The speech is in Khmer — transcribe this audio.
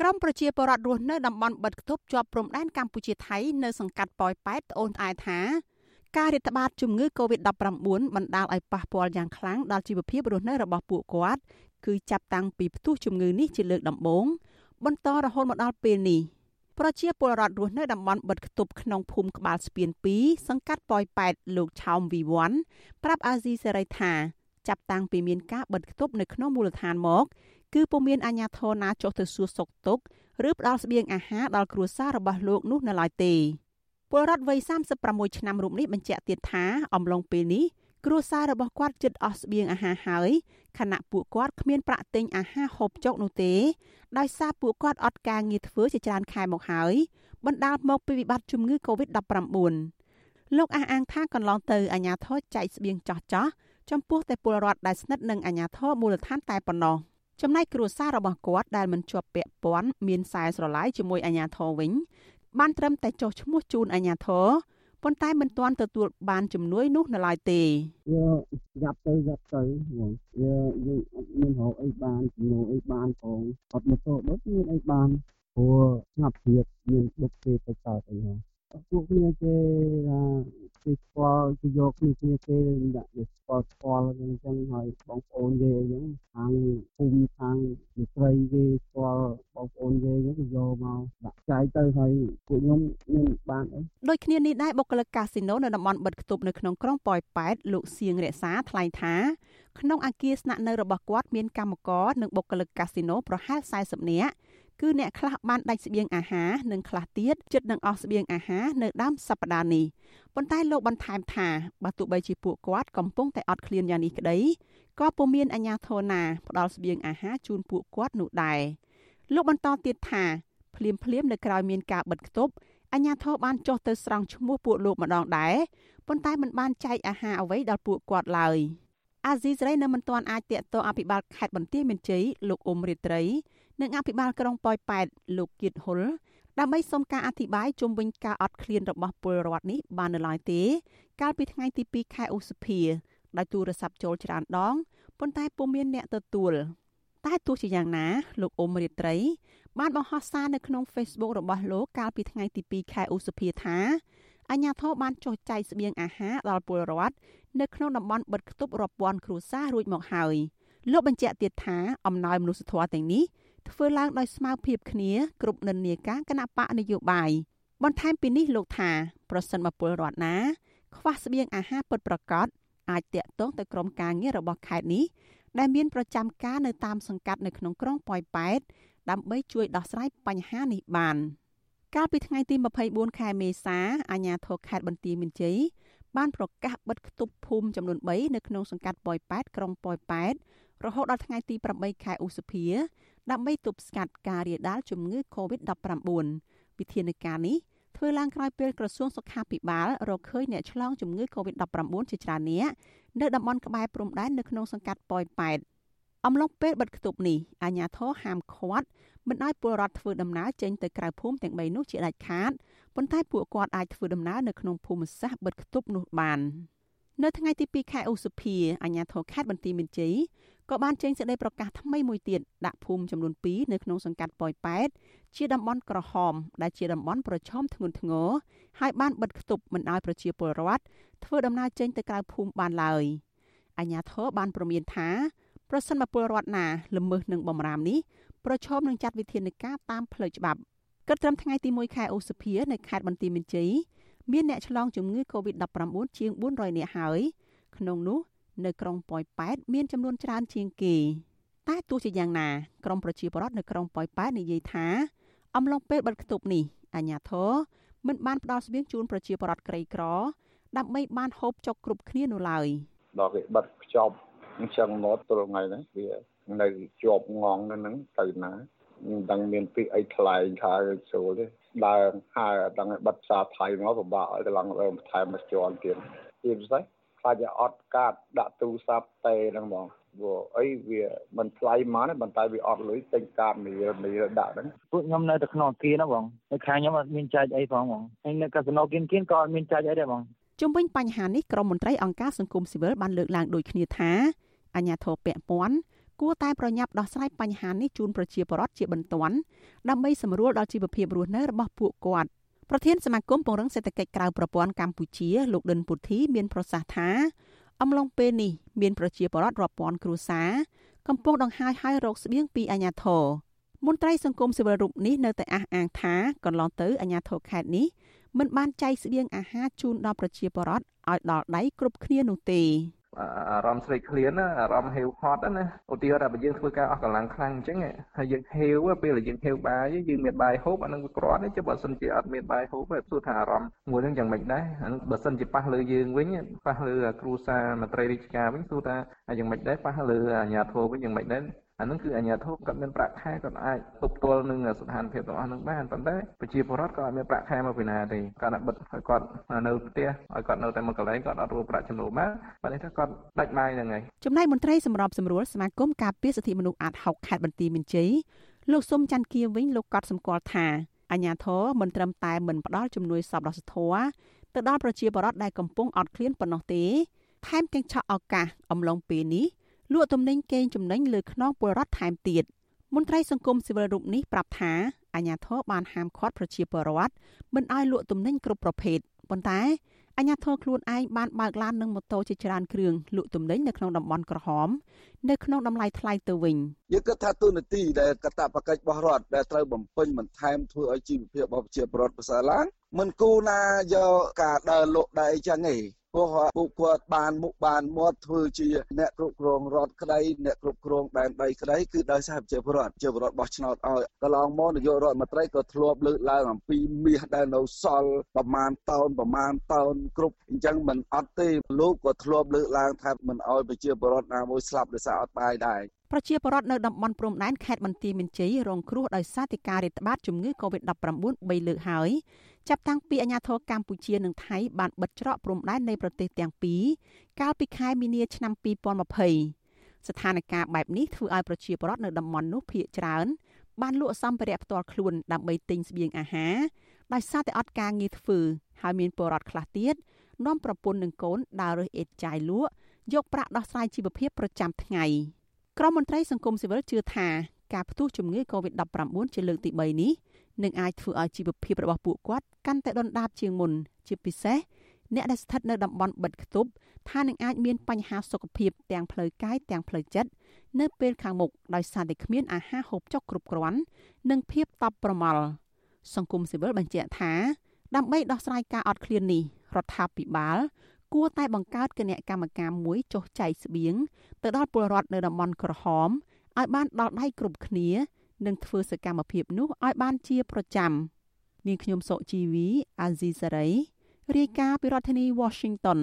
ក្រមប្រជាពលរដ្ឋរស់នៅតំបន់បិទគប់ជាប់ព្រំដែនកម្ពុជាថៃនៅសង្កាត់ប៉ោយប៉ែតត្អូញត្អែថាការរាតត្បាតជំងឺ Covid-19 បណ្ដាលឲ្យប៉ះពាល់យ៉ាងខ្លាំងដល់ជីវភាពរស់នៅរបស់ពួកគាត់គឺចាប់តាំងពីផ្ទុះជំងឺនេះជាលើកដំបូងបន្តរហូតមកដល់ពេលនេះប្រជាពលរដ្ឋរស់នៅតំបន់បិទគប់ក្នុងភូមិក្បាលស្ពាន2សង្កាត់ប៉ោយប៉ែតលោកឆោមវីវ័នប្រាប់អាស៊ីសេរីថាចាប់តាំងពីមានការបិទគប់នៅក្នុងមូលដ្ឋានមក គឺពុំមានអាជ្ញាធរណាចុះទៅសួរសុខទុក្ខឬផ្ដល់ស្បៀងអាហារដល់គ្រួសាររបស់លោកនោះនៅឡើយទេពលរដ្ឋវ័យ36ឆ្នាំរូបនេះបញ្ជាក់ទៀតថាអំឡុងពេលនេះគ្រួសាររបស់គាត់ជិតអស់ស្បៀងអាហារហើយខណៈពួកគាត់គ្មានប្រាក់ទិញអាហារហូបចុកនោះទេដោយសារពួកគាត់អត់ការងារធ្វើជាច្រើនខែមកហើយបណ្ដាលមកពីវិបត្តិជំងឺ Covid-19 លោកអះអាងថាកន្លងទៅអាជ្ញាធរចែកស្បៀងចោះចោះចំពោះតែពលរដ្ឋដែលស្និទ្ធនឹងអាជ្ញាធរមូលដ្ឋានតែប៉ុណ្ណោះ ចំណែកគ្រួសាររបស់គាត់ដែលមិនជាប់ពាក់ព័ន្ធមានខ្សែស្រឡាយជាមួយអាជ្ញាធរវិញ បានត្រឹមតែចុះឈ្មោះជូនអាជ្ញាធរប៉ុន្តែមិនទាន់ទទួលបានជំនួយនោះនៅឡើយទេយើងយ៉ាប់ទៅយ៉ាប់ទៅយើងយើងអត់មានរកអីបានជំនួយអីបានផងអត់មកទៅដូចមានអីបានព្រោះស្ងាត់ព្រាបមានបុកគេទៅកើតអីហ្នឹងពួកគ្នាគេគេស្គាល់គេយកគ្នាគ្នាគេដាក់គេស្គាល់ស្គាល់អញ្ចឹងហើយបងប្អូនគេអញ្ចឹង ខាងភូមិខាងមិត្តគេស្គាល់បងប្អូនគេអញ្ចឹងគេយកមកដាក់ចាយទៅហើយពួកខ្ញុំមានបានអីដូចគ្នានេះដែរបុគ្គលិកកាស៊ីណូនៅតំបន់បិទគប់នៅក្នុងក្រុងប៉ោយប៉ែតលោកសៀងរក្សាថ្លែងថាក្នុងអាគារស្នាក់នៅរបស់គាត់មានកម្មករនិងបុគ្គលិកកាស៊ីណូប្រហែល40នាក់គឺអ្នកខ្លះបានដាច់ស្បៀងអាហារនិងខ្លះទៀតចិត្តនឹងអស់ស្បៀងអាហារនៅដើមសប្តាហ៍នេះប៉ុន្តែលោកបន្ថែមថាបើទោះបីជាពួកគាត់កំពុងតែអត់ឃ្លានយ៉ាងនេះក្តី ក៏ពុំមានអាជ្ញាធរណាផ្ដល់ស្បៀងអាហារជូនពួកគាត់នោះដែរលោកបន្តទៀតថាភ្លាមភ្លាមនៅក្រៅមានការបិទគប់អាជ្ញាធរបានចុះទៅស្រង់ឈ្មោះពួកលោកម្ដងដែរប៉ុន្តែមិនបានចែកអាហារអ្វីដល់ពួកគាត់ឡើយអាស៊ីសេរីនៅមិនទាន់អាចតាក់ទងអភិបាលខេត្តបន្ទាយមានជ័យលោកអ៊ុំរិត្រី និងអភិបាលក្រុងប៉ោយប៉ែតលោកគៀតហ៊ុលដើម្បីសុំការអធិប្បាយជុំវិញការអត់ឃ្លានរបស់ពលរដ្ឋនេះបាននៅឡើយទេ កាលពីថ្ងៃទី2ខែឧសភា ដោយទូរស័ព្ទចូលច្រើនដងប៉ុន្តែពុំមានអ្នកទទួលតែទោះជាយ៉ាងណា លោកអ៊ុំរាត្រី បានបង្ហោះសារនៅក្នុង Facebook របស់លោកកាលពីថ្ងៃទី2ខែឧសភាថាអាញាធរបានចុះចែកស្បៀងអាហារដល់ពលរដ្ឋនៅក្នុងតំបន់បិទគប់រាប់ពាន់គ្រួសាររួចមកហើយលោកបញ្ជាក់ទៀតថាអំណោយមនុស្សធម៌ទាំងនេះធ្វើឡើងដោយស្មារភាពគ្នាគ្រប់និន្នាការគណៈបកនយោបាយបន្ថែមពីនេះលោកថាប្រសិនបើពលរដ្ឋណា ខ្វះស្បៀងអាហារពិតប្រាកដ អាចតាក់ទងទៅក្រុមការងាររបស់ខេត្តនេះដែលមានប្រចាំការនៅតាមសង្កាត់នៅក្នុងក្រុងប៉ោយប៉ែតដើម្បីជួយដោះស្រាយបញ្ហានេះបានកាលពីថ្ងៃទី24ខែមេសាអាជ្ញាធរខេត្តបន្ទាយមានជ័យបានប្រកាសបិទគប់ភូមិចំនួន3នៅក្នុងសង្កាត់ប៉ោយប៉ែតក្រុងប៉ោយប៉ែតរហូតដល់ថ្ងៃទី8ខែឧសភាដើម្បីទប់ស្កាត់ការរាលដាលជំងឺ Covid-19 វិធានការនេះ ធ្វើឡើងក្រោយពេលក្រសួងសុខាភិបាលរកឃើញអ្នកឆ្លងជំងឺ Covid-19 ជាច្រើននាក់នៅតំបន់ក្បែរព្រំដែននៅក្នុងសង្កាត់ប៉ោយប៉ែតអំឡុងពេលបិទគប់នេះអាជ្ញាធរហាមឃាត់មិនឲ្យពលរដ្ឋធ្វើដំណើរចេញទៅក្រៅភូមិទាំង3នោះជាដាច់ខាតប៉ុន្តែពួកគាត់អាចធ្វើដំណើរនៅក្នុងភូមិសាស្ត្របិទគប់នោះបាននៅថ្ងៃទី2ខែឧសភាអាជ្ញាធរខេត្តបន្ទាយមានជ័យ ក៏បានចេញសេចក្តីប្រកាសថ្មីមួយទៀតដាក់ភូមិចំនួន2នៅក្នុងសង្កាត់ប៉ោយប៉ែតជាតំបន់ក្រហម ដែលជាតំបន់ប្រឈមធ្ងន់ធ្ងរហើយបានបិទគប់មិនឲ្យប្រជាពលរដ្ឋធ្វើដំណើរចេញទៅក្រៅភូមិបានឡើយអាជ្ញាធរបានព្រមានថាប្រសិនបើពលរដ្ឋណាល្មើសនឹងបំរាមនេះប្រឈមនឹងចាត់វិធានការតាមផ្លូវច្បាប់គិតត្រឹមថ្ងៃទី1ខែឧសភានៅខេត្តបន្ទាយមានជ័យមានអ្នកឆ្លងជំងឺ Covid-19 ជាង400នាក់ហើយក្នុងនោះ នៅក្រុងប៉ោយប៉ែតមានចំនួនច្រើនជាងគេតែទោះជាយ៉ាងណាក្រមប្រជាពលរដ្ឋនៅក្រុងប៉ោយប៉ែតនិយាយថា អំឡុងពេលបិទគប់នេះអាជ្ញាធរមិនបានផ្ដល់ស្បៀងជូនប្រជាពលរដ្ឋក្រីក្រ ដើម្បីបានហូបចុកគ្រប់គ្នានោះឡើយដល់គេបិទខ្ចប់អញ្ចឹងមកទល់ថ្ងៃនេះវានៅជាប់ងងនៅហ្នឹងទៅណាមិនដឹងមានពីអីថ្លែងថាចូលទេដើរហើដឹងឲ្យបិទផ្សារថៃមកពិបាកឲ្យកន្លងដើមបន្ថែមមកជាន់ទៀតជាពិសេស ខ្លាចអត់កាតដាក់ទូរស័ព្ទតេហ្នឹងហ្មងព្រោះអីវាមិនថ្លៃមកទេប៉ុន្តែវាអត់លុយទិញកាតមីមីដាក់ហ្នឹងពួកខ្ញុំនៅតែក្នុងអគារហ្នឹងបងនៅខាងខ្ញុំអត់មានចែកអីផងបងហើយនៅកាស៊ីណូគៀនគៀនក៏អត់មានចែកអីដែរបងជុំវិញបញ្ហានេះក្រមមន្ត្រីអង្គការសង្គមស៊ីវិលបានលើកឡើងដូចគ្នាថាអាញាធរពពាន់គួរតែប្រញាប់ដោះស្រាយបញ្ហានេះជូនប្រជាពលរដ្ឋជាបន្ទាន់ដើម្បីសម្រួលដល់ជីវភាពរស់នៅរបស់ពួកគាត់ ប្រធានសមាគមពង្រឹងសេដ្ឋកិច្ចក្រៅប្រព័ន្ធកម្ពុជាលោកដិនពុធីមានប្រសាសន៍ថាអំឡុងពេលនេះមានប្រជាពលរដ្ឋរាប់ពាន់គ្រួសារកំពុងដង្ហែហើយរោគស្បៀងពីអាជ្ញាធរមន្ត្រីសង្គមស៊ីវិលរូបនេះនៅតែអះអាងថាកន្លងទៅអាជ្ញាធរខេត្តនេះមិនបានចែកស្បៀងអាហារជូនដល់ប្រជាពលរដ្ឋឲ្យដល់ដៃគ្រប់គ្នានោះទេ អារម្មណ៍ស្រេកឃ្លានណាអារម្មណ៍ហេវហត់ណាឧទាហរណ៍ថាបើយើងធ្វើការអស់កម្លាំងខ្លាំងអញ្ចឹងហើយយើងហេវពេលដែលយើងហេវបាយយើងមានបាយហូបអានឹងវាគ្រាន់ទេបើសិនជាអត់មានបាយហូបហើយសួរថាអារម្មណ៍មួយនឹងយ៉ាងម៉េចដែរអានឹងបើសិនជាប៉ះលើយើងវិញប៉ះលើគ្រូសាមន្ត្រីរាជការវិញសួរថាយ៉ាងម៉េចដែរប៉ះលើអាជ្ញាធរវិញយ៉ាងម៉េចដែរ អានឹងគឺអាជ្ញាធរគាត់មានប្រាក់ខែគាត់អាចទប់ទល់នឹងស្ថានភាពទាំងអស់នឹងបានប៉ុន្តែប្រជាពលរដ្ឋក៏អត់មានប្រាក់ខែមកពីណាទេគាត់តែបិទឲ្យគាត់នៅផ្ទះឲ្យគាត់នៅតែមួយកន្លែងគាត់អត់រកប្រាក់ចំណូលបានប៉ុន្តែថាគាត់ដាច់បាយហ្នឹងហើយចំណែកមន្ត្រីសម្របសម្រួលសមាគមការពារសិទ្ធិមនុស្សអាត6ខេត្តបន្ទាយមានជ័យលោកសុំច័ន្ទគៀវិញលោកកត់សម្គាល់ថាអាញាធរមិនត្រឹមតែមិនផ្ដល់ជំនួយសពដល់សធរទៅដល់ប្រជាពលរដ្ឋដែលកំពុងអត់ឃ្លានប៉ុណ្ណោះទេថែមទាំងឆក់ឱកាសអំឡុងពេលនេះ លក់ទំនិញកេងចំណេញលើខ្នងពលរដ្ឋថែមទៀតមន្ត្រីសង្គមស៊ីវិលរូបនេះប្រាប់ថាអាញាធរបានហាមឃាត់ប្រជាពលរដ្ឋមិនឲ្យលក់ទំនិញគ្រប់ប្រភេទប៉ុន្តែអាញាធរខ្លួនឯងបានបើកឡាននិងម៉ូតូជាច្រើនគ្រឿងលក់ទំនិញនៅក្នុងតំបន់ក្រហមនៅក្នុងតម្លៃថ្លៃទៅវិញយើងគិតថាទូនាទីដែលកតបកិច្ចរបស់រដ្ឋដែលត្រូវបំពេញបន្ថែមធ្វើឲ្យជីវភាពរបស់ប្រជាពលរដ្ឋប្រសើរឡើងមិនគូណាយកការដើរលក់ដែរអីចឹងទេ ព្រោះពួកគាត់បានមុខបានមាត់ធ្វើជាអ្នកគ្រប់គ្រងរដ្ឋក្តីអ្នកគ្រប់គ្រងដែនដីក្តីគឺដោយសារប្រជាពលរដ្ឋជាពលរដ្ឋបោះឆ្នោតឲ្យកន្លងមកនាយករដ្ឋមន្ត្រីក៏ធ្លាប់លើកឡើងអំពីមាសដែលនៅសល់ប្រមាណតោនប្រមាណតោនគ្រប់អញ្ចឹងមិនអត់ទេលោកក៏ធ្លាប់លើកឡើងថាមិនឲ្យប្រជាពលរដ្ឋណាមួយស្លាប់ដោយសារអត់បាយដែរប្រជាពលរដ្ឋនៅតំបន់ព្រំដែនខេត្តបន្ទាយមានជ័យរងគ្រោះដោយសារតែការរាតត្បាតជំងឺ Covid-19 3លើកហើយ ចាប់តាំងពីអាញាធរកម្ពុជានិងថៃបានបិទច្រកព្រំដែននៃប្រទេសទាំងពីរកាលពីខែមីនាឆ្នាំ2020ស្ថានភាពបែបនេះធ្វើឲ្យប្រជាពលរដ្ឋនៅតំបន់នោះភ័យច្រើន បានលក់សម្ភារៈផ្ទាល់ខ្លួនដើម្បីទិញស្បៀងអាហារដោយសារតែអត់ការងារធ្វើហើយមានពលរដ្ឋខ្លះទៀតនាំប្រពន្ធនិងកូនដើររើសអេតចាយលក់យកប្រាក់ដោះស្រាយជីវភាពប្រចាំថ្ងៃក្រមមន្ត្រីសង្គមស៊ីវិលជឿថាការផ្ទុះជំងឺ Covid-19 ជាលើកទី3នេះ នឹងអាចធ្វើឲ្យជីវភាពរបស់ពួកគាត់កាន់តែដុនដាបជាងមុនជាពិសេសអ្នកដែលស្ថិតនៅតំបន់បិទគប់ថានឹងអាចមានបញ្ហាសុខភាពទាំងផ្លូវកាយទាំងផ្លូវចិត្តនៅពេលខាងមុខដោយសារតែគ្មានអាហារហូបចុកគ្រប់គ្រាន់និងភាពតប់ប្រមល់សង្គមស៊ីវិលបញ្ជាក់ថាដើម្បីដោះស្រាយការអត់ឃ្លាននេះរដ្ឋាភិបាល គួរតែបង្កើតគណៈកម្មការមួយចុះចែកស្បៀងទៅដល់ពលរដ្ឋនៅតំបន់ក្រហមឲ្យបានដល់ដៃគ្រប់គ្នា និងធ្វើសកម្មភាពនោះឲ្យបានជាប្រចាំនាងខ្ញុំសុជីវីអាស៊ីសេរីរាយការណ៍ពីរដ្ឋធានី Washington